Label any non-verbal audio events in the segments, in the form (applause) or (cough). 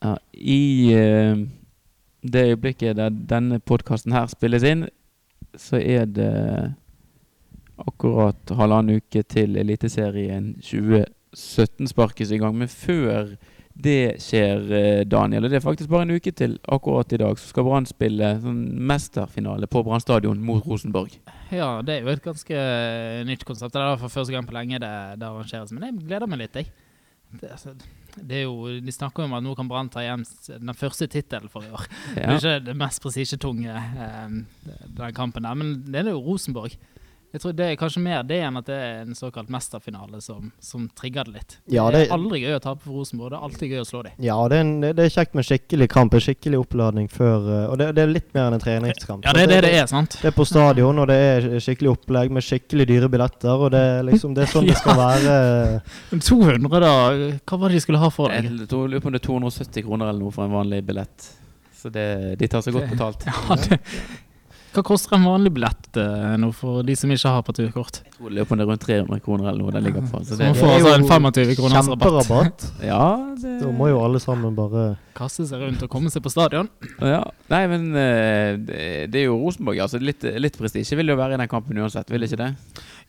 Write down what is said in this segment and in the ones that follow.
Ja, I eh, det øyeblikket der denne podkasten her spilles inn, så er det akkurat halvannen uke til Eliteserien 2017 sparkes i gang. Men før det skjer, eh, Daniel, og det er faktisk bare en uke til akkurat i dag, så skal Brann spille sånn mesterfinale på Brann stadion mot Rosenborg. Ja, det er jo et ganske eh, nytt konsept. Det er for første gang på lenge det, det arrangeres. Men jeg gleder meg litt, jeg. Det, altså, det er jo, de snakker jo om at nå kan Brann ta hjem den første tittelen for i år. Det er ikke det mest prestisjetunge, eh, den kampen der, men det er jo Rosenborg. Jeg tror Det er kanskje mer det enn at det er en såkalt mesterfinale som, som trigger det litt. Ja, det det- er aldri gøy å tape for Rosenborg. Det er alltid gøy å slå dem. Ja, det er, en, det er kjekt med skikkelig kamp, en skikkelig oppladning før eh, Og det, det er litt mer enn en treningskamp. Ja, det er det det er, sant? Det er på stadion, og det er skikkelig opplegg med skikkelig dyre billetter. Og det er liksom Det er sånn det skal være. 200, da. Hva var det de skulle ha for deg? Jeg lurer på om det er 270 kroner eller noe for en vanlig billett. Så det, de tar seg godt betalt. Ja, det, hva koster en vanlig billett eh, nå for de som ikke har parturkort? Jeg tror det er rundt 300 kroner eller noe det ligger på. Så Så det, man får altså en 25 kroners rabatt. (laughs) Ja, det, Da må jo alle sammen bare Kaste seg rundt og komme seg på stadion. ja. Nei, men eh, det, er jo Rosenborg. Altså, litt, litt prestisje vil jo være i den kampen uansett, vil ikke det?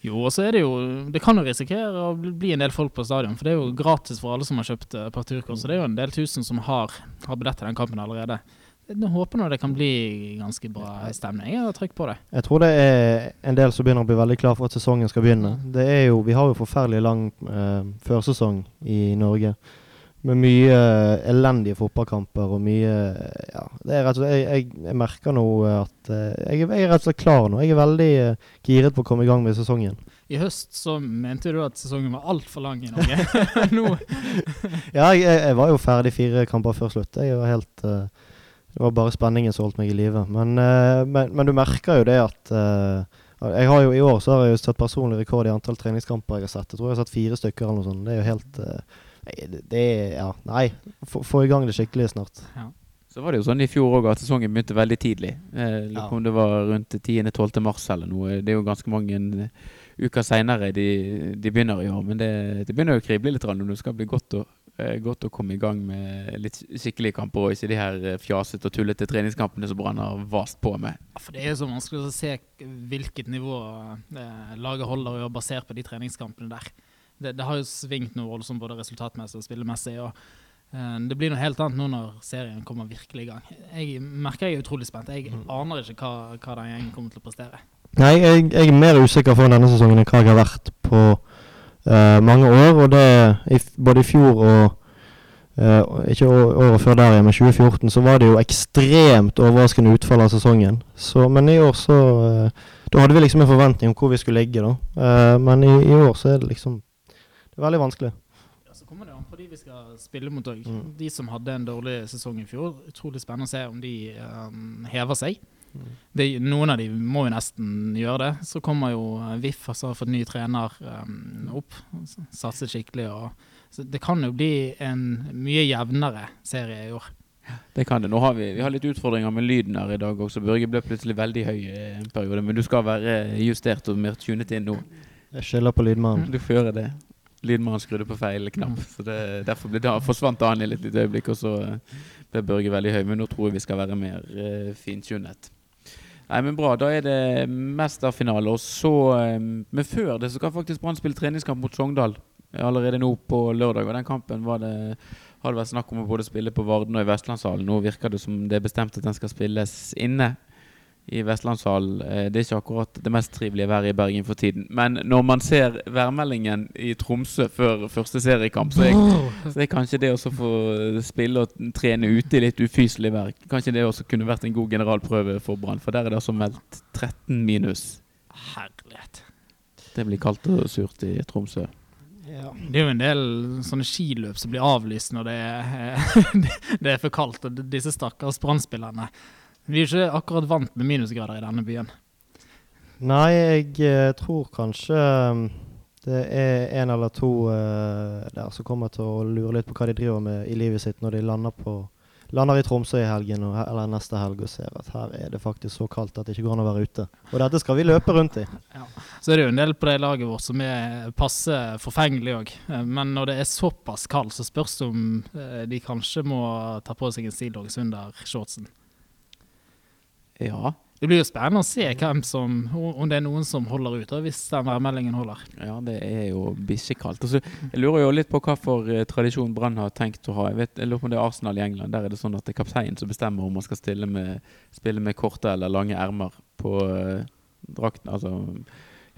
Jo, og så er det jo Det kan jo risikere å bli- bli en del folk på stadion, for det er jo gratis for alle som har kjøpt eh, parturkort. Så det er jo en del tusen som har, har billett til den kampen allerede. Jeg håper nå det kan bli ganske bra stemning. og trykk på det. Jeg tror det er en del som begynner å bli veldig klar for at sesongen skal begynne. Det er jo, vi har jo forferdelig lang eh, førsesong i Norge. Med mye eh, elendige fotballkamper og mye eh, Ja, det er rett og slett Jeg, jeg, jeg merker nå at eh, jeg, jeg er rett og slett klar nå. Jeg er veldig eh, giret på å komme i gang med sesongen. I høst så mente du at sesongen var altfor lang i Norge. (laughs) nå (laughs) Ja, jeg, var jo ferdig fire kamper før slutt. Jeg var helt Det var bare spenningen som holdt meg i live. Men, eh, men, men du merker jo det at eh, jeg har jo I år så har jeg jo satt personlig rekord i antall treningskamper jeg har sett. Jeg tror jeg har sett fire stykker eller noe sånt. Det er jo helt eh, det, er Ja, nei. Få få i gang det skikkelig snart. Så var det jo sånn i fjor òg at sesongen begynte veldig tidlig. Eh, ja. om det var rundt 10.-12. mars eller noe. Det er jo ganske mange uker seinere de, de begynner i år. Men det, det begynner jo å krible litt når det skal bli godt å, eh, godt å komme i gang med litt skikkelige kamper, og ikke de her eh, fjasete og tullete treningskampene som Brann har vast på med. Ja, For det er jo så vanskelig å se hvilket nivå eh, laget holder og basert på de treningskampene der. Det, det har jo svingt noe voldsomt både resultatmessig og spillemessig. og eh, Det blir noe helt annet nå når serien kommer virkelig i gang. Jeg merker jeg er utrolig spent. Jeg aner ikke hva, hva den gjengen kommer til å prestere. Nei, jeg, jeg er mer usikker for denne sesongen enn hva jeg har vært på uh, mange år. Og det både i fjor og uh, ikke året før der igjen, men 2014, så var det jo ekstremt overraskende utfall av sesongen. Så, men i år så uh, Da hadde vi liksom en forventning om hvor vi skulle ligge, da. Men i, i år så er det liksom Det er veldig vanskelig. Ja, så kommer det an på de vi skal spille mot òg. Mm. De som hadde en dårlig sesong i fjor. Utrolig spennende å se om de um, hever seg. Det, noen av de må jo nesten gjøre det. Så kommer jo eh, VIF, altså har fått ny trener um, opp. Satset skikkelig. Og, så det kan jo bli en mye jevnere serie i år. Det kan det. Nå har vi, vi har litt utfordringer med lyden her i dag også. Børge ble plutselig veldig høy eh, en periode, men du skal være justert og mer tunet inn nå. Jeg skylder på lydmannen. Du får gjøre det. Lydmannen skrudde på feil knapp, så det, derfor ble da, forsvant Daniel et lite øyeblikk, og så eh, ble Børge veldig høy. Men nå tror jeg vi skal være mer uh, fintunet. Nei, men bra. Da er det mesterfinale. Og så eh, Men før det så skal faktisk Brann spille treningskamp mot Sogndal allerede nå på lørdag. Og den kampen var det har det vært snakk om å både spille på Varden og i Vestlandshallen. Nå virker det som det er bestemt at den skal spilles inne i Vestlandshallen. Eh, Det er ikke akkurat det mest trivelige været i Bergen for tiden. Men når man ser værmeldingen i Tromsø før første seriekamp, så er, så er kanskje det å få spille og trene ute i litt ufyselig vær Kanskje det også kunne vært en god generalprøve for Brann, for der er det altså meldt 13 minus. Herlighet. Det blir kaldt og surt i Tromsø. Det er jo en del sånne skiløp som blir avlyst når det er, (laughs) det er for kaldt. Og disse stakkars Brann-spillerne Vi er ikke akkurat vant med minusgrader i denne byen. Nei, jeg eh, tror kanskje um, det er en eller to eh, der som kommer til å lure litt på hva de driver med i livet sitt når de lander på, lander i Tromsø i helgen og, eller neste helg og ser at her er det faktisk så kaldt at det ikke går an å være ute. Og dette skal vi løpe rundt i. Så er det jo en del på det laget vårt som er passe forfengelig òg. Men når det er såpass kaldt, så spørs det om eh, de kanskje må ta på seg en stillongs under shortsen. Ja. Det blir jo spennende å se hvem som, om det er noen som holder ut, hvis den værmeldingen holder. Ja, det er jo bikkjekaldt. Altså, jeg lurer jo litt på hva for eh, tradisjon Brann har tenkt å ha. Jeg, vet, jeg lurer på om det er Arsenal i England. Der er det sånn at det er kapteinen som bestemmer om man skal med, spille med korte eller lange ermer på eh, drakten. Altså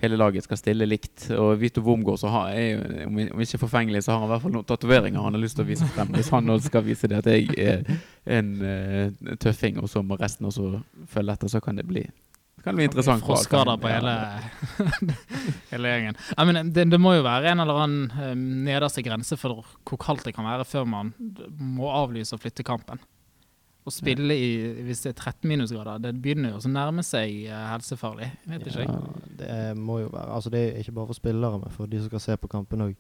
hele laget skal stille likt. Og Vito Wormgård, så har, er jo, om ikke forfengelig, så har han i hvert fall noen tatoveringer han har lyst til å vise frem. Hvis han nå skal vise det at jeg er en uh, tøffing, og så må resten også følge etter, så kan det bli det kan bli interessant. Froskader på hele, (laughs) hele gjengen. I mean, det, det må jo være en eller annen eh, nederste grense for hvor kaldt det kan være før man må avlyse og flytte kampen. Å spille i hvis det er 13 minusgrader, det begynner jo å nærme seg eh, helsefarlig. Vet ikke jeg. Ja, det er- må jo være Altså Det er ikke bare for spillere, men for de som skal se på kampen òg.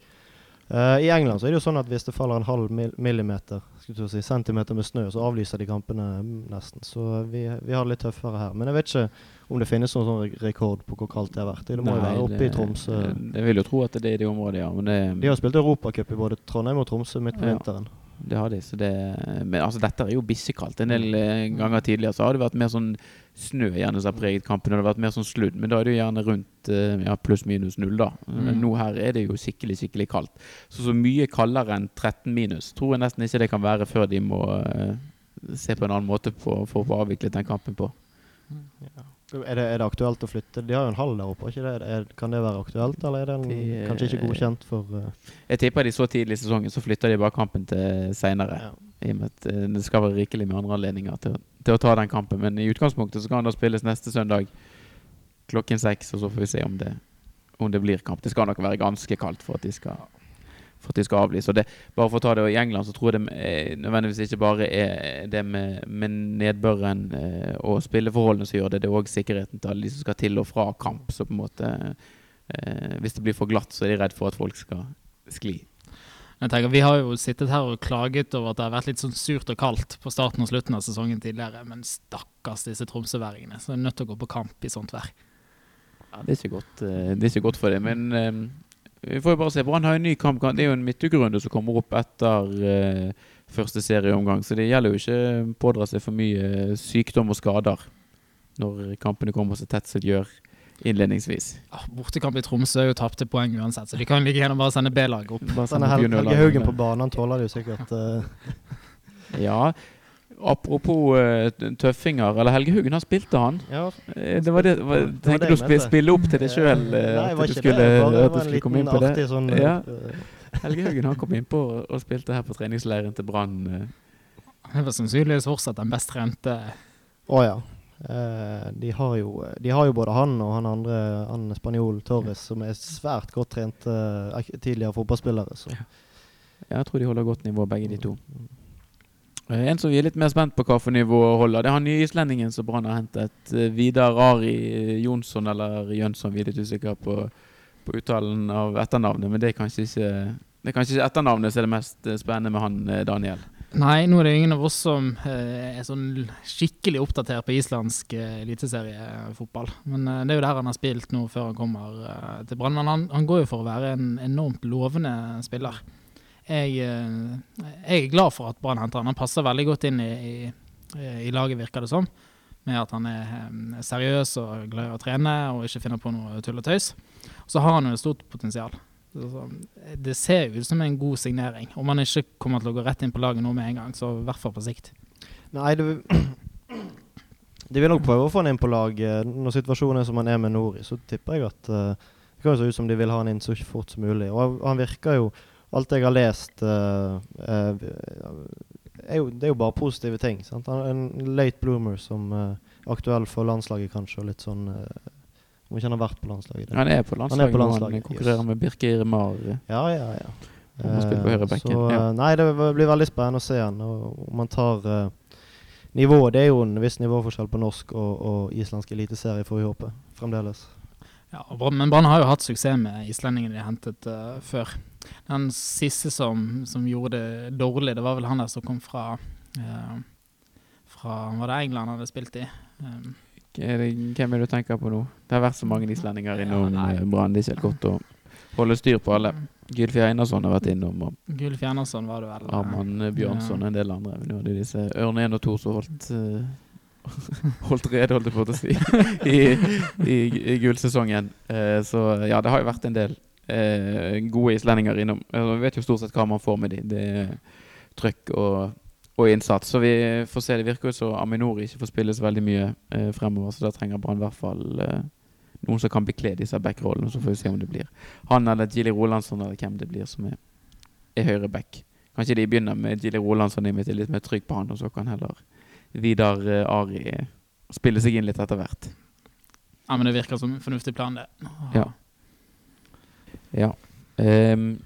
I England så er det jo sånn at hvis det faller en halv millimeter, skulle jeg si, centimeter med snø, så avlyser de kampene mm, nesten. Så vi, vi har det litt tøffere her. Men jeg vet ikke om det finnes noen sånn rekord på hvor kaldt det har vært. Det må jo være oppe det- i Tromsø. Jeg vil jo tro at det er i det området, ja. Men det, De har spilt Europacup i både Trondheim og Tromsø midt på Ja. vinteren. Det har de. Så det, men altså, dette er jo bissekaldt. En del eh, ganger tidligere så har det vært mer sånn snø gjerne som har preget kampen. Og det har vært mer sånn sludd, men da er det jo gjerne rundt eh, ja, pluss-minus null, da. Men Mm. nå her er det jo skikkelig, skikkelig kaldt. Så så mye kaldere enn 13 minus tror jeg nesten ikke det kan være før de må eh, se på en annen måte på, for å få avviklet den kampen på. Er det, er det aktuelt å flytte? De har jo en hall der oppe, det? Er, kan det være aktuelt, eller er den De, kanskje ikke eh, godkjent for uh... Jeg tipper de så tidlig i sesongen, så flytter de bare kampen til seinere. ja. I og med at eh, det skal være rikelig med andre anledninger til, til å ta den kampen. Men i utgangspunktet så kan den da spilles neste søndag klokken seks, og så får vi se om det, om det blir kamp. Det skal nok være ganske kaldt for at de skal, for at de skal avlyse. Og det, bare for å ta det, I England så tror jeg det eh, nødvendigvis ikke bare er det med, med nedbøren eh, og spilleforholdene som gjør det, det er òg sikkerheten til alle de som skal til og fra kamp. Så på en måte eh, Hvis det blir for glatt, så er de redd for at folk skal skli. Jeg tenker, Vi har jo sittet her og klaget over at det har vært litt sånn surt og kaldt på starten og slutten av sesongen tidligere, men stakkars disse tromsøværingene som er nødt til å gå på kamp i sånt vær. Ja, det er ikke godt, eh, det er ikke godt for dem, men eh, vi får jo bare se. Brann har en ny kamp. Det er jo en midtukerunde som kommer opp etter eh, første serieomgang, så det gjelder jo ikke å pådra seg for mye sykdom og skader når kampene kommer så tett som de gjør innledningsvis. Ah, bortekamp i Tromsø er jo tapte poeng uansett, så de kan like gjerne bare sende B-laget opp. Bare sende Helge Haugen på banen, han tåler det jo sikkert. Uh. Ja. Apropos uh, tøffinger, eller Helge Huggen, han spilte han. ja, Eh, Det var det, var, Det var det du å spille opp til deg sjøl? Nei, At var du skulle, det. At du skulle komme inn på det? sånn Ja. eh, Helge (laughs) Haugen han kom innpå og spilte her på treningsleiren til Brann. eh. Det var sannsynligvis fortsatt den best trente Å ja. Uh, de, har jo, de har jo både han og han andre, han spanjol Torres, som er svært godt trente eh, tidligere fotballspillere. Så. Ja, jeg tror de holder godt nivå, begge de to. Eh, En som vi er litt mer spent på hva for nivå holder, det er han nye islendingen som Brann har hentet. eh, Vidar Ari Jonsson, eller Jønsson, vi er litt usikre på, på uttalen av etternavnet. Men det er kanskje ikke er kanskje etternavnet som er det mest eh, spennende med han, eh, Daniel. Nei, nå er det ingen av oss som eh, er sånn skikkelig oppdatert på islandsk eh, eliteseriefotball. Men eh, det er jo der han har spilt nå før han kommer eh, til Brann. Han, han går jo for å være en enormt lovende spiller. Jeg, eh, jeg er glad for at Brann henter han. Han passer veldig godt inn i, i, i laget, virker det som. Med at han er eh, seriøs og glad i å trene og ikke finner på noe tull og tøys. Så har han jo et stort potensial. Det ser ut som en god signering. Om han ikke kommer til å gå rett inn på laget nå med en gang, så i hvert fall på sikt. Nei, du (clears throat) de vil nok prøve å få han inn på lag. eh, Når situasjonen er som han er med Nori, så tipper jeg at det kan se ut som de vil ha han inn så fort som mulig. Og han virker jo Alt jeg har lest, uh, uh, er jo, det er jo bare positive ting. Sant? Han en late bloomer som uh, er aktuell for landslaget, kanskje. Og litt sånn Om ikke han har vært på landslaget. det- Han er på Han landslaget. er på landslaget, Han konkurrerer yes. med Birke Mar. Ja, ja, ja. Han Så ja. nei, det blir veldig spennende å se han. Om man tar nivået Det er jo en viss nivåforskjell på norsk og, og islandsk eliteserie, får vi håpe. Fremdeles. Ja, men Brann har jo hatt suksess med islendingene de hentet uh, før. Den siste som, som gjorde det dårlig, det var vel han der som kom fra eh, fra Var det England han hadde spilt i? Um, Er det- Hvem er det du tenker på nå? Det har vært så mange islendinger innom Ja, eh, Brann. Det er ikke helt godt å holde styr på alle. Gylfi Einarsson har vært innom, og Gulf Einarsson var det vel. Arman Bjørnson og en del andre. Men nå hadde disse Ørn 1 og 2 som holdt uh, (laughs) Holdt rede, holdt jeg på å si, i, i, i gullsesongen. Uh, så ja, det har jo vært en del eh, gode islendinger innom. Eh, Vi vet jo stort sett hva man får med de. Det er trøkk og, og innsats. Så vi får se. Det virker ut som Aminori ikke får spille så veldig mye eh, fremover, så da trenger Brann i hvert fall eh, noen som kan bekle disse backrollene. Så får vi se om det blir han eller Gilly Rolandsson eller hvem det blir som er, er høyre back. Kanskje de begynner med Gilly Rolandsson i mitt litt mer trygg på han, og så kan heller Vidar eh, Ari spille seg inn litt etter hvert. Ja, men det virker som en fornuftig plan, det. Ja. Ja. Um,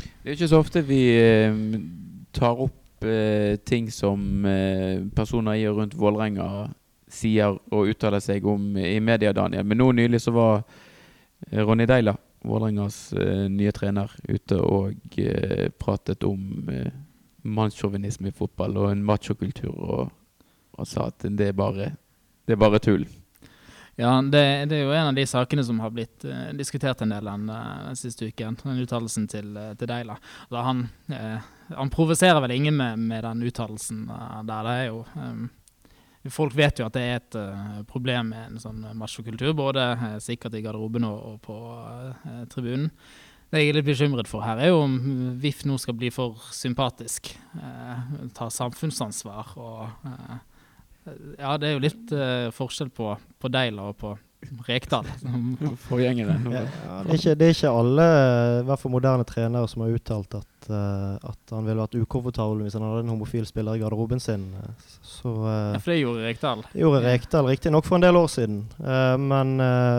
det er ikke så ofte vi um, tar opp uh, ting som uh, personer i og rundt Vålerenga sier og uttaler seg om i media, Daniel. Men nå nylig så var eh, Ronny Deila, Vålerengas uh, nye trener, ute og pratet om uh, mannssjåvinisme i fotball og en machokultur, og, og sa at det er bare, det er bare tull. Ja, det, det er jo en av de sakene som har blitt uh, diskutert en del den, eh, den siste uken. Den uttalelsen til, uh, til Deila. Da han, uh, han provoserer vel ingen med, med den uttalelsen der. Det er jo um, Folk vet jo at det er et problem med en sånn machokultur, både sikkert i garderoben og, og på tribunen. Det jeg er litt bekymret for her, er jo om VIF nå skal bli for sympatisk. Ta samfunnsansvar og Ja, det er jo litt uh, forskjell på, på Deila og på Rekdal. (laughs) Ja, det, er ikke, det er ikke alle, i hvert fall moderne trenere, som har uttalt at, uh, at han ville vært ukomfortabel hvis han hadde en homofil spiller i garderoben sin. Så uh, Ja, for det gjorde Rekdal. det gjorde Rekdal riktignok for en del år siden, eh, men,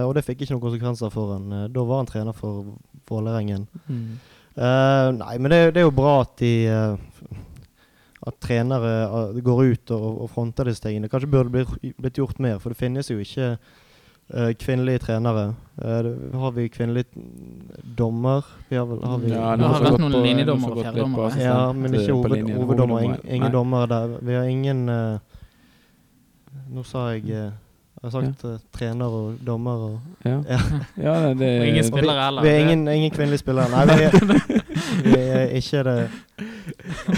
og det fikk ikke noen konsekvenser for han. Da var han trener for Vålerengen. Mm. Eh, nei, men det, det er jo bra at de At trenere eh, går ut og, og fronter disse tingene. Kanskje burde det bli, blitt gjort mer, for det finnes jo ikke uh, kvinnelige trenere. Uh, har vi kvinnelig dommer? Vi har vel, har vi, Ja, Det har vært noen linjedommer og gått fjerdedommere. ja, men ikke hoved, linjen. hoveddommer. Ingen, ingen dommer dommere der. Vi har ingen uh, Nå sa jeg Jeg har sagt ja. trener og dommer og Ja, Ja. ja det, det Og ingen spillere heller. Vi er ingen, ingen kvinnelige spillere. Nei, vi (laughs) vi er ikke det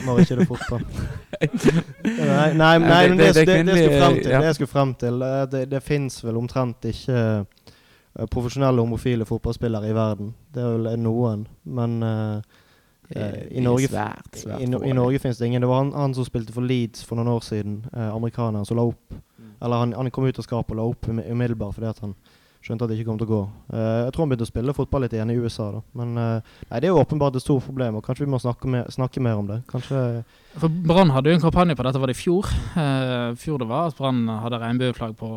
Må ikke det fotball. Nei, nei, nei men det- det, det, jeg skulle frem til, det Det, det fins vel omtrent ikke eh, profesjonelle homofile fotballspillere i verden. Det er vel noen, men eh, i Norge, svært, svært i, i Norge finnes det ingen. Det var han, han som spilte for Leeds for noen år siden, eh, amerikaneren, som la opp Eller han, han kom ut av skapet og la opp umiddelbart fordi at han skjønte at det ikke kom til å gå. Eh, jeg tror han begynte å spille fotball litt igjen i USA, da. Men eh, nei, det er jo åpenbart et stort problem, og kanskje vi må snakke, mer- snakke mer om det. Kanskje For Brann hadde jo en kampanje på dette, var det i fjor? Uh, fjor det var at Brann hadde regnbueflagg på,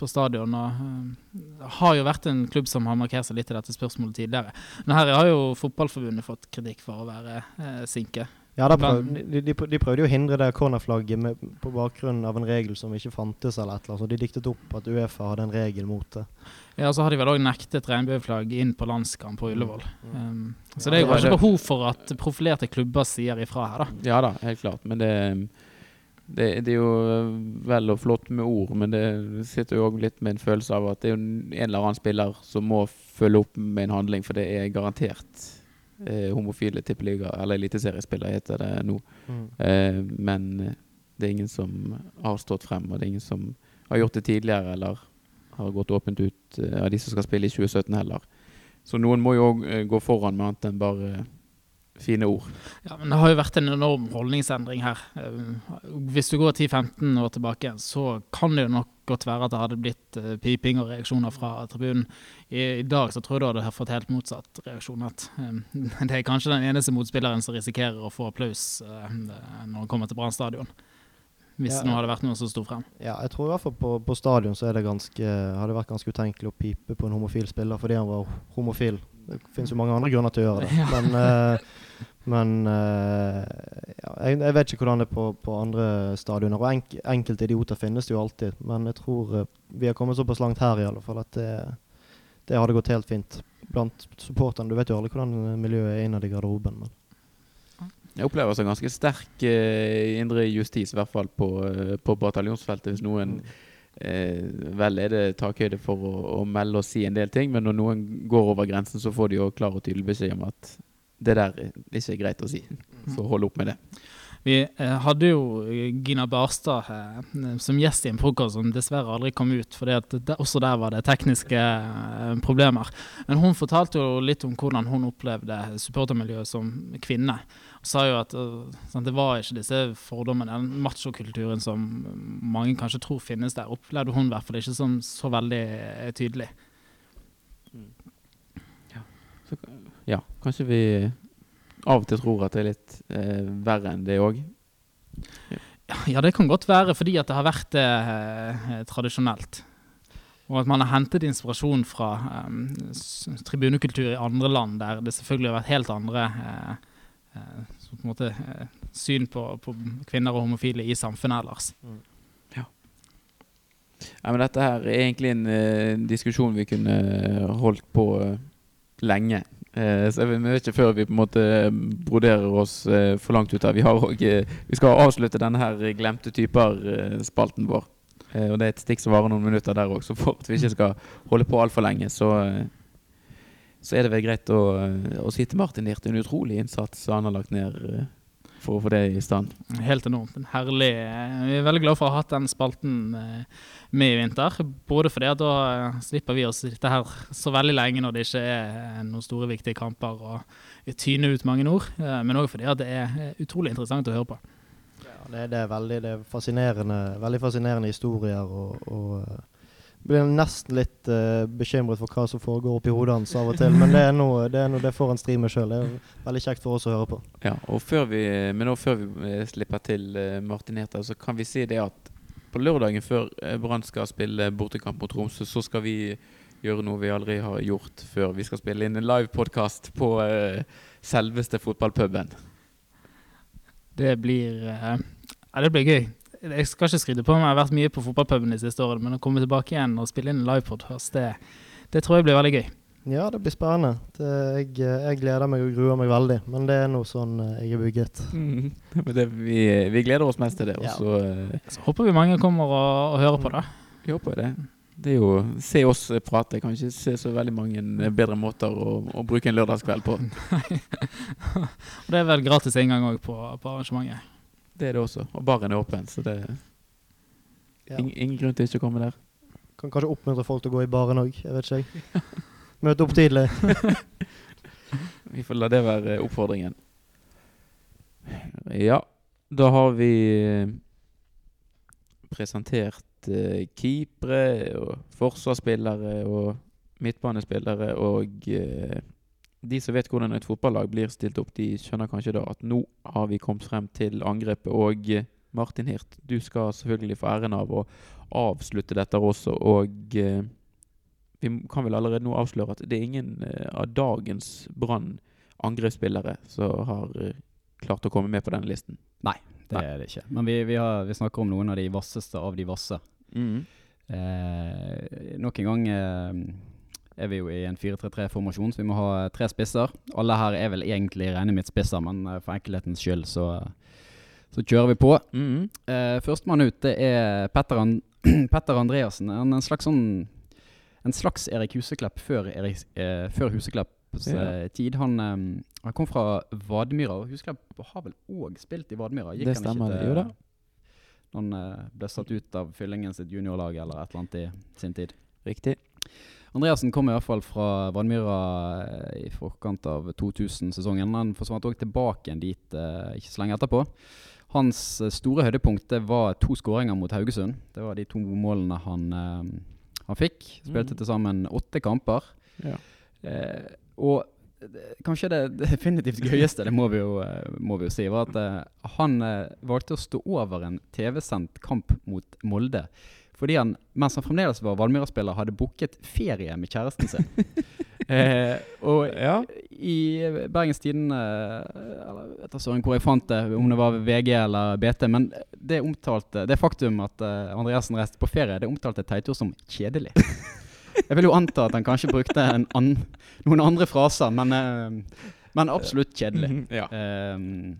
på stadion. og uh, har jo vært en klubb som har markert seg litt i dette spørsmålet tidligere. Men her har jo Fotballforbundet fått kritikk for å være uh, sinke. Ja, da prøv, de, de, de prøvde jo å hindre det cornerflagget med, på bakgrunn av en regel som ikke fantes, eller et eller annet. Så de diktet opp at Uefa hadde en regel mot det. Ja, Så har de vel òg nektet regnbueflagg inn på landskamp på Ullevål. Um, så Ja, det er jo ikke kanskje det. behov for at profilerte klubber sier ifra her, da. Ja da, helt klart. Men det, det, det er jo vel og flott med ord, men det sitter jo òg litt med en følelse av at det er jo en eller annen spiller som må følge opp med en handling, for det er garantert eh, homofile tippeliga, eller eliteseriespillere heter det nå. Eh, men det er ingen som har stått frem, og det er ingen som har gjort det tidligere, eller har gått åpent ut eh, av de som skal spille i 2017 heller. Så noen må jo òg gå foran med annet enn bare fine ord. Ja, men Det har jo vært en enorm holdningsendring her. Eh, Hvis du går 10-15 år tilbake, så kan det jo nok godt være at det hadde blitt eh, piping og reaksjoner fra tribunen. I, dag så tror jeg du hadde fått helt motsatt reaksjon. At eh, (laughs) det er kanskje den eneste motspilleren som risikerer å få applaus eh, når han kommer til Brann stadion. Hvis Ja. det nå hadde vært noen som sto frem. Ja, jeg tror i hvert fall på, på stadion så det ganske, har det vært ganske utenkelig å pipe på en homofil spiller fordi han var homofil. Det finnes jo mange andre grunner til å gjøre det. (laughs) Ja. Men, uh, men uh, ja, jeg, jeg vet ikke hvordan det er på, på andre stadioner. Og enk, enkelte idioter finnes det jo alltid. Men jeg tror uh, vi har kommet såpass langt her i alle fall at det, det hadde gått helt fint. Blant supporterne. Du vet jo alle hvordan miljøet er innad i garderoben. Men. Jeg opplever altså ganske sterk eh, indre justis, i hvert fall på, eh, på bataljonsfeltet. Hvis noen eh, Vel er det takhøyde for å, å melde og si en del ting, men når noen går over grensen, så får de jo klar og tydelig beskjed om at det der er ikke greit å si. Så hold opp med det. Vi eh, hadde jo Gina Barstad eh, som gjest i en frokost som dessverre aldri kom ut, for også der var det tekniske eh, problemer. Men hun fortalte jo litt om hvordan hun opplevde supportermiljøet som kvinne. Hun sa jo at eh, sant, det var ikke disse fordommene, den machokulturen som mange kanskje tror finnes der, opplevde hun i hvert fall ikke som så veldig tydelig. tydelig. Så, ja, kanskje vi av og til tror at det er litt eh, verre enn det òg. Ja, det kan godt være fordi at det har vært eh, tradisjonelt. Og at man har hentet inspirasjon fra eh, tribunekultur i andre land, der det selvfølgelig har vært helt andre eh, eh, på en måte, eh, syn på, på, kvinner og homofile i samfunnet ellers. Ja. ja. men dette her er egentlig en en diskusjon vi kunne holdt på lenge. Uh, så jeg vet ikke før vi på en måte broderer oss for langt ut her. Vi, også, vi skal avslutte denne her glemte typer-spalten vår. og det er et stikk som varer noen minutter der òg, så for at vi ikke skal holde på altfor lenge, så, så er det vel greit å, å si til Martin Hirt en utrolig innsats han har lagt ned for å få det i stand. Helt enormt. En herlig Vi er veldig glad for å ha hatt den spalten med i vinter. Både fordi at da slipper vi å sitte her så veldig lenge når det ikke er noen store, viktige kamper og tyne ut mange ord, men òg fordi at det er utrolig interessant å høre på. Ja, det, det, er veldig det er fascinerende, veldig fascinerende historier. og, og blir nesten litt uh, bekymret for hva som foregår oppi hodet hans av og til. Men det er noe det, er noe det får han stri med sjøl. Det er veldig kjekt for oss å høre på. Ja, og før vi, Men nå før vi slipper til uh, Martin Hertha, så kan vi si det at på lørdagen før Brann skal spille bortekamp mot Tromsø, så skal vi gjøre noe vi aldri har gjort før. Vi skal spille inn en livepodkast på uh, selveste fotballpuben. Det blir Ja, det blir gøy jeg skal ikke skryte på meg, jeg har vært mye på fotballpuben de siste årene, men å komme tilbake igjen og spille inn en livepodkast, det, det tror jeg blir veldig gøy. Ja, det blir spennende. Det, jeg, jeg, gleder meg og gruer meg veldig, men det er noe sånn jeg er bygget. (laughs) Mm. Det, vi, vi, gleder oss mest til det. Ja. Så, så, håper vi mange kommer og, og hører på det. Vi håper det. Det er jo Se oss prate. Kan ikke se så veldig mange bedre måter å, å bruke en lørdagskveld på. (laughs) det er vel gratis inngang òg på, på arrangementet. Det er det også. Og baren er åpen, så det er ja. ingen, ingen grunn til ikke å komme der. Kan kanskje oppmuntre folk til å gå i baren òg, jeg vet ikke. Møte opp tidlig. (laughs) vi får la det være oppfordringen. Ja, da har vi eh, presentert uh, keepere og forsvarsspillere og midtbanespillere og uh, de som vet hvordan et fotballag blir stilt opp, de skjønner kanskje da at nå har vi kommet frem til angrepet. Og eh, Martin Hirt, du skal selvfølgelig få æren av å avslutte dette også. Og eh, vi kan vel allerede nå avsløre at det er ingen eh, av dagens Brann angrepsspillere som har klart å komme med på denne listen. Nei, det Nei. er det ikke. Men vi, vi, har, vi, snakker om noen av de vasseste av de vasse. Mm. Eh, nok en gang eh, er vi jo i en 4-3-3-formasjon, så vi må ha tre spisser. Alle her er vel egentlig rene mitt spisser, men uh, for enkelhetens skyld så, så kjører vi på. Mm -hmm. uh, Førstemann ut det er Petter, And (clears throat) Petter Andreassen. Han er en slags sånn en slags Erik Huseklepp før, Erik, eh, før Huseklepps ja. tid. Han, eh, han, kom fra Vadmyra. Huseklepp har vel òg spilt i Vadmyra? det stemmer. Ikke til, jo da. Han ble satt ut av Fyllingen sitt juniorlag eller et eller annet i sin tid. Riktig. Andreassen kom i hvert fall fra Vannmyra eh, i forkant av 2000-sesongen. Han forsvant òg tilbake igjen dit eh, ikke så lenge etterpå. Hans eh, store høydepunkt var to skåringer mot Haugesund. Det var de to målene han, eh, han fikk. Spilte mm. til sammen åtte kamper. Ja. Eh, og kanskje det (laughs) definitivt gøyeste, det må vi jo, må vi jo si, var at han valgte å stå over en TV-sendt kamp mot Molde fordi han, mens han fremdeles var Valmyra-spiller, hadde booket ferie med kjæresten sin. (laughs) eh, og ja. i Bergens Tidende Eller vet ikke hvor jeg fant det, om det var VG eller BT, men det omtalte Det faktum at uh, Andreassen reiste på ferie, det omtalte Teitur som kjedelig. (laughs) Jeg vil jo anta at han kanskje brukte an, noen andre fraser, men, uh, men absolutt kjedelig. (laughs) ja. Um,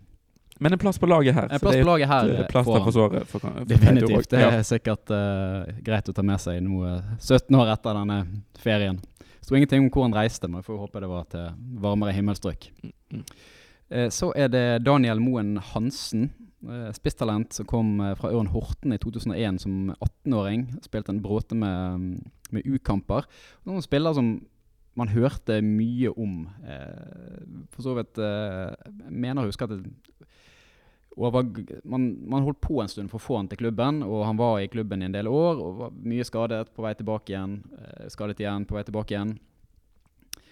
Men en plass på laget her. En plass på laget her er et plaster han. på såret. For, for Definitivt. Det Ja. er sikkert uh, greit å ta med seg nå eh, 17 år etter denne ferien. Sto ingenting om hvor han reiste, men jeg får håpe det var til varmere himmelstrøk. Mm. Eh, Så er det Daniel Moen Hansen, eh, spisstalent som kom eh, fra Ørn Horten i 2001 som 18-åring. Spilte en bråte med, med U-kamper. Noen spiller som man hørte mye om. Eh, For så vidt mener jeg mener å huske at det var, man, man holdt på en stund for å få han til klubben, og han var i klubben i en del år. og var Mye skadet, på vei tilbake igjen. Eh, skadet igjen, på vei tilbake igjen.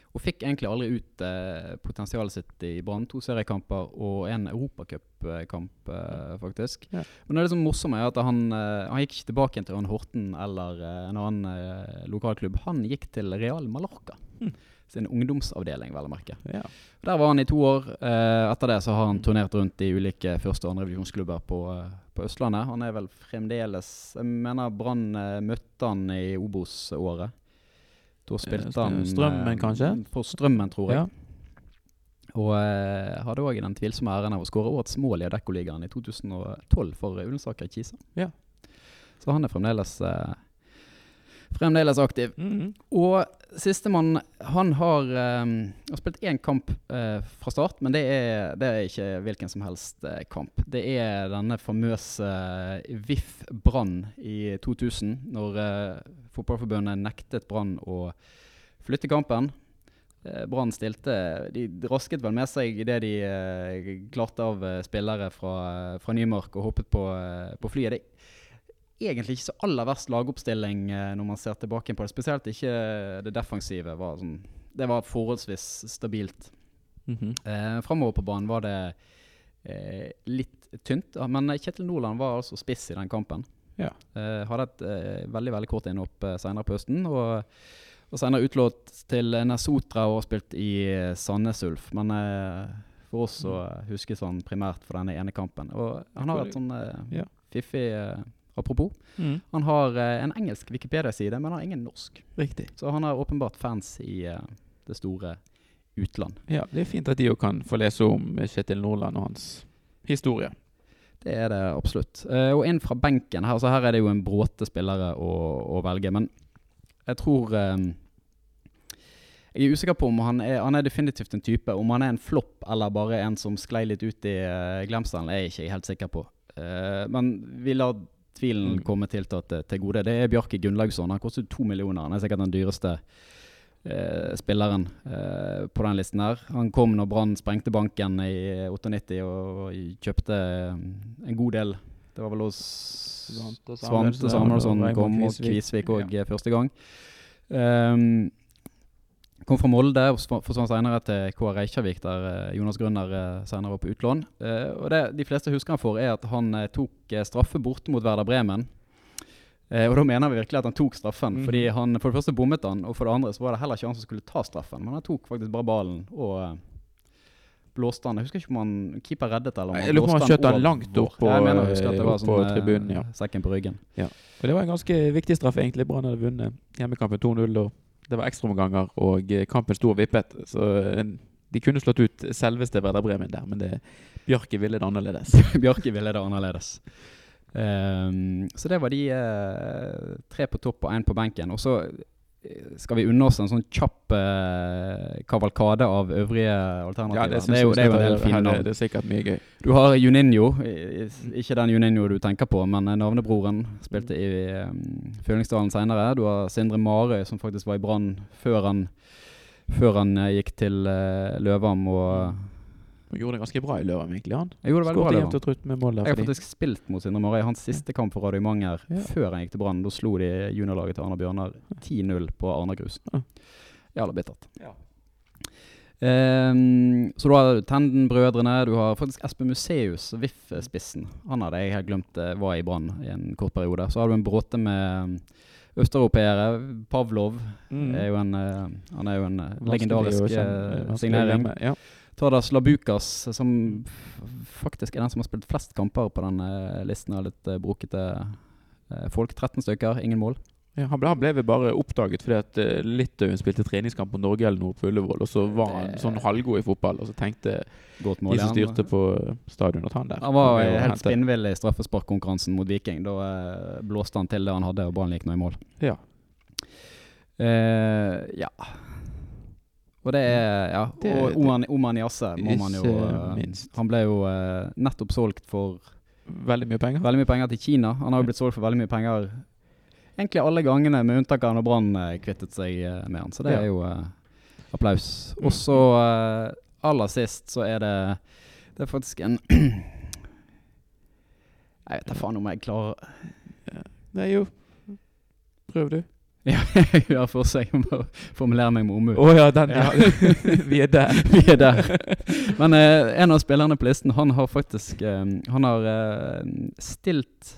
Og fikk egentlig aldri ut eh, potensialet sitt i Brann. To seriekamper og en europacupkamp, eh, faktisk. Ja. Men det er liksom morsomme er at han, eh, han gikk ikke tilbake til Ørn Horten eller eh, en annen eh, lokalklubb. Han gikk til Real Mallorca. Mm. Sin ungdomsavdeling, vel å merke. Ja. Der var han i to år. Eh, etter det så har han turnert rundt i ulike første- og andrevisjonsklubber på, eh, på Østlandet. Han er vel fremdeles Jeg mener Brann eh, møtte han i Obos-året. Da spilte han Strømmen, kanskje? For Strømmen, tror jeg. Ja. Og eh, hadde òg den tvilsomme æren av å skåre årets mål i Adeccoligaen i 2012 for Ullensaker Kisa. Ja. Så han er fremdeles eh, Fremdeles aktiv. Mhm. Og sistemann, han har, um, har spilt én kamp uh, fra start, men det er, det er ikke hvilken som helst uh, kamp. Det er denne famøse eh, VIF Brann i 2000, når uh, Fotballforbundet nektet Brann å flytte kampen. Brann stilte De rasket vel med seg idet de uh, klarte av spillere fra, fra Nymark og hoppet på, på flyet. Det egentlig ikke så aller verst lagoppstilling eh, når man ser tilbake på det. Spesielt ikke det defensive. Var sånn, det var forholdsvis stabilt. Mhm. Eh, Framover på banen var det eh, litt tynt, men Kjetil Nordland var altså spiss i den kampen. Ja. Eh, hadde et eh, veldig veldig kort innhopp eh, senere på høsten. Og, og senere utlånt til Nesotra og spilt i eh, Sandnes Ulf. Men for oss så huskes han primært for denne ene kampen. Og han har et sånn fiffig Apropos. Mm. Han har eh, en engelsk Wikipedia-side, men han har ingen norsk. Riktig. Så han har åpenbart fans i eh, det store utland. Ja, det er fint at de òg kan få lese om Kjetil Nordland og hans historie. Det er det absolutt. Eh, og inn fra benken her, så her er det jo en bråte spillere å, å velge, men jeg tror eh, Jeg er usikker på om han er, han er definitivt en type. Om han er en flopp eller bare en som sklei litt ut i uh, glemselen, er jeg ikke helt sikker på. Uh, men vi lar tvilen Mm. komme tiltatt til, til gode. Det er Bjarke Gunnlaugsson. Han koster to millioner. Han er sikkert den dyreste eh, spilleren eh, på den listen her. Han kom når Brann sprengte banken i 98 og, og kjøpte eh, en god del. Det var vel hos Svante Samuelsson kom og Kvisvik. òg ja. første gang. Ehm, kom fra Molde og sva- forsvant senere til KR Reykjavik, der eh, Jonas Grønner uh, senere var på utlån. Eh, og det de fleste husker han for, er at han eh, tok eh, straffe borte mot Werder Bremen. Eh, og da mener vi virkelig at han tok straffen. Mm. Fordi han for det første bommet han, og for det andre så var det heller ikke han som skulle ta straffen. Men han tok faktisk bare ballen og eh, blåste han. Jeg husker ikke om han keeper reddet eller om Nei, jeg lurer på om han skjøt han langt opp på, jeg mener jeg at det var opp på sånn eh, tribunen, ja. sekken på ryggen. Og det var en ganske viktig straff, egentlig. Brann hadde vunnet hjemmekampen 2-0. og Det var ekstraomganger, og eh, kampen sto og vippet. Så eh, de kunne slått ut selveste Werder Bremen der, men det, Bjarke ville det annerledes. (laughs) Bjarke ville det annerledes. Um, så det var de uh, tre på topp og én på benken. Og så skal vi unne oss en sånn kjapp eh, kavalkade av øvrige alternativer. Ja, det, er jo, det er jo en del fine navn. det er sikkert mye gøy. Du har Juninho. Ikke den Juninho du tenker på, men eh, navnebroren. Spilte i um, Fyllingsdalen seinere. Du har Sindre Marøy, som faktisk var i Brann før han, før han eh, gikk til uh, Løvam. Og gjorde det ganske bra i Løvam, egentlig. han jeg gjorde det veldig bra. Skåret Løvam. jevnt og trutt med mål der. Jeg har fordi- faktisk spilt mot Sindre Marøy. Hans siste kamp for Radio Manger Ja. før han gikk til Brann. Da slo de juniorlaget til Arna Bjørnar 10-0 på Arna Grus. Ja. Jævla bittert. Ja. Ehm, så du har Tenden-brødrene. Du har faktisk Espen Museus, VIF-spissen. Han hadde jeg helt glemt eh, var i Brann i en kort periode. Så har du en bråte med østeuropeere. Pavlov Mm. er jo en, eh, han er jo en eh, Vanskelig legendarisk kjenne- eh, vanskelig å signering. glemme, Ja. Tadas Labukas, som faktisk er den som har spilt flest kamper på den eh, listen av litt uh, brokete eh, folk. 13 stykker, ingen mål. Ja, han, ble, han ble bare oppdaget fordi at Litauen spilte treningskamp på Norge eller noe på Ullevål, og så var han sånn halvgod i fotball, og så tenkte mål. de som styrte på stadion at han der Han var helt hente. spinnvill i straffesparkkonkurransen mot Viking. Da eh, blåste han til det han hadde, og ballen gikk nå i mål. Ja. Eh, ja. Og det er Ja. Det- og Oman, Oman Yase må man jo eh, minst. Han ble jo eh, nettopp solgt for Veldig mye penger. veldig mye penger til Kina. Han har jo blitt solgt for veldig mye penger egentlig alle gangene, med unntak av når Brann eh, kvittet seg med han. Så det Ja. er jo uh, applaus. Mm. Og så uh, aller sist så er det Det er faktisk en (clears throat) Jeg vet da faen om jeg klarer Nei, jo. Prøv, du. Ja, jeg gjør forsøk på å formulere meg med omhu. Oh, ja, den, ja. (laughs) Vi er der. (laughs) Vi er der. Men eh, en av spillerne på listen, han har faktisk eh, Han har eh, stilt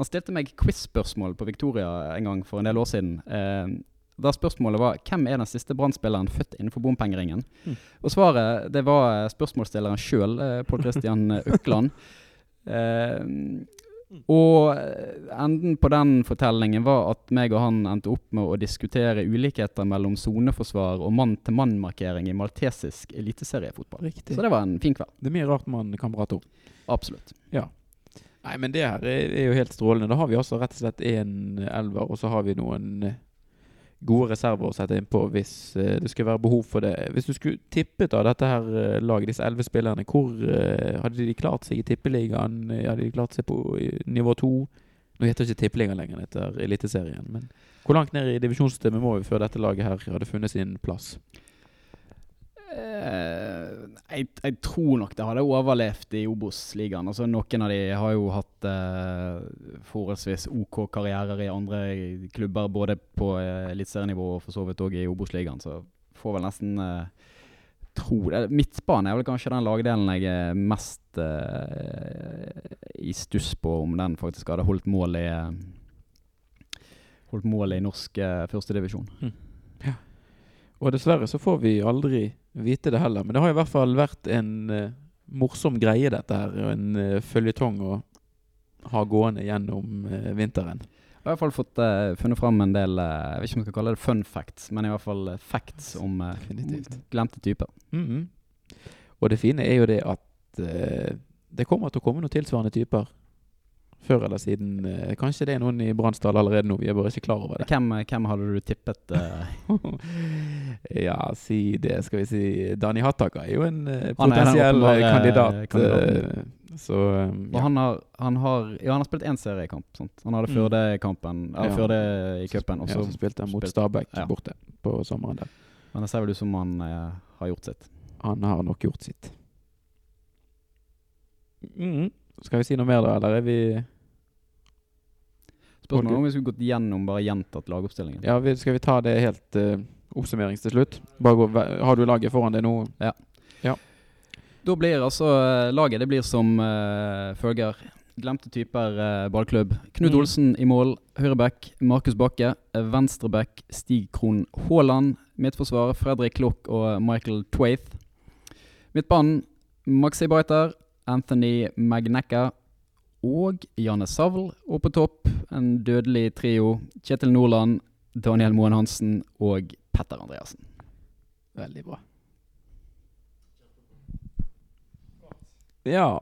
Han stilte meg quiz-spørsmål på Victoria en gang for en del år siden. Eh, da spørsmålet var hvem er den siste Brann-spilleren født innenfor bompengeringen? Mm. Og svaret det var eh, spørsmålsstilleren sjøl, eh, Pål Christian Økland. (laughs) Eh, og eh, enden på den fortellingen var at meg og han endte opp med å diskutere ulikheter mellom soneforsvar og mann-til-mann-markering i maltesisk eliteseriefotball. Riktig. Så det var en fin kveld. Det er mye rart man kan prate om. Absolutt. Nei, men det her er, er jo helt strålende. Da har vi altså rett og slett én elver, og så har vi noen eh, gode reserver å sette inn på hvis eh, det skulle være behov for det. Hvis du skulle tippet av dette her eh, laget, disse elleve spillerne, hvor eh, hadde de klart seg i tippeligaen? Hadde de klart seg på nivå to? Nå heter det ikke tippeligaen lenger, det heter Eliteserien. Men hvor langt ned i divisjonssystemet må vi før dette laget her hadde funnet sin plass? Eh, jeg, jeg tror nok det hadde overlevd i Obos-ligaen. Altså, noen av de har jo hatt eh, forholdsvis OK karrierer i andre klubber, både på eh, eliteserienivå og for så vidt òg i Obos-ligaen, så får vel nesten eh, tro det. Midtbane er vel kanskje den lagdelen jeg er mest eh, i stuss på, om den faktisk hadde holdt mål i eh, Holdt mål i norsk eh, førstedivisjon. Og dessverre så får vi aldri vite det heller. Men det har i hvert fall vært en uh, morsom greie, dette her. Og en uh, føljetong å ha gående gjennom uh, vinteren. Jeg har i hvert fall fått uh, funnet fram en del Jeg vet ikke om jeg skal kalle det fun facts, men i hvert fall facts om glemte typer. Mhm. Og det fine er jo det at det kommer til å komme noen tilsvarende typer. Før eller siden. Eh, kanskje det er noen i Bransdal allerede nå, vi er bare ikke klar over det. Hvem, hvem hadde du tippet? Uh... (laughs) ja, si det, skal vi si. Dani Hattaka er jo en eh, potensiell eh, kandidat. kandidaten. eh, så og ja. han har, han har Ja, han har spilt én seriekamp. Sant? Han hadde Mm. Førde-kampen Ja, Ja. Førde i cupen. og så- spilte han mot Stabæk borte på sommeren der. Men det ser vel ut som han eh, har gjort sitt. Han har nok gjort sitt. Mhm. Skal vi si noe mer, da, eller er vi Spørsmålet om vi skulle gått gjennom bare gjentatt lagoppstillingen. Ja, vi, skal vi ta det helt uh, oppsummerings til slutt? Bare gå, har du laget foran deg nå? Ja Da blir altså eh, laget det blir som uh, følger. Glemte typer uh, ballklubb. Knut Mm. Olsen i mål. Høyreback Markus Bakke. Venstreback Stig Krohn Haaland. Midtforsvar Fredrik Klokk og Michael Twaith. Midtbanen Maxi Baiter, Anthony Magnecca og Janne Savl. Og på topp en dødelig trio. Kjetil Nordland, Daniel Moen Hansen og Petter Andreassen. Veldig bra. Ja,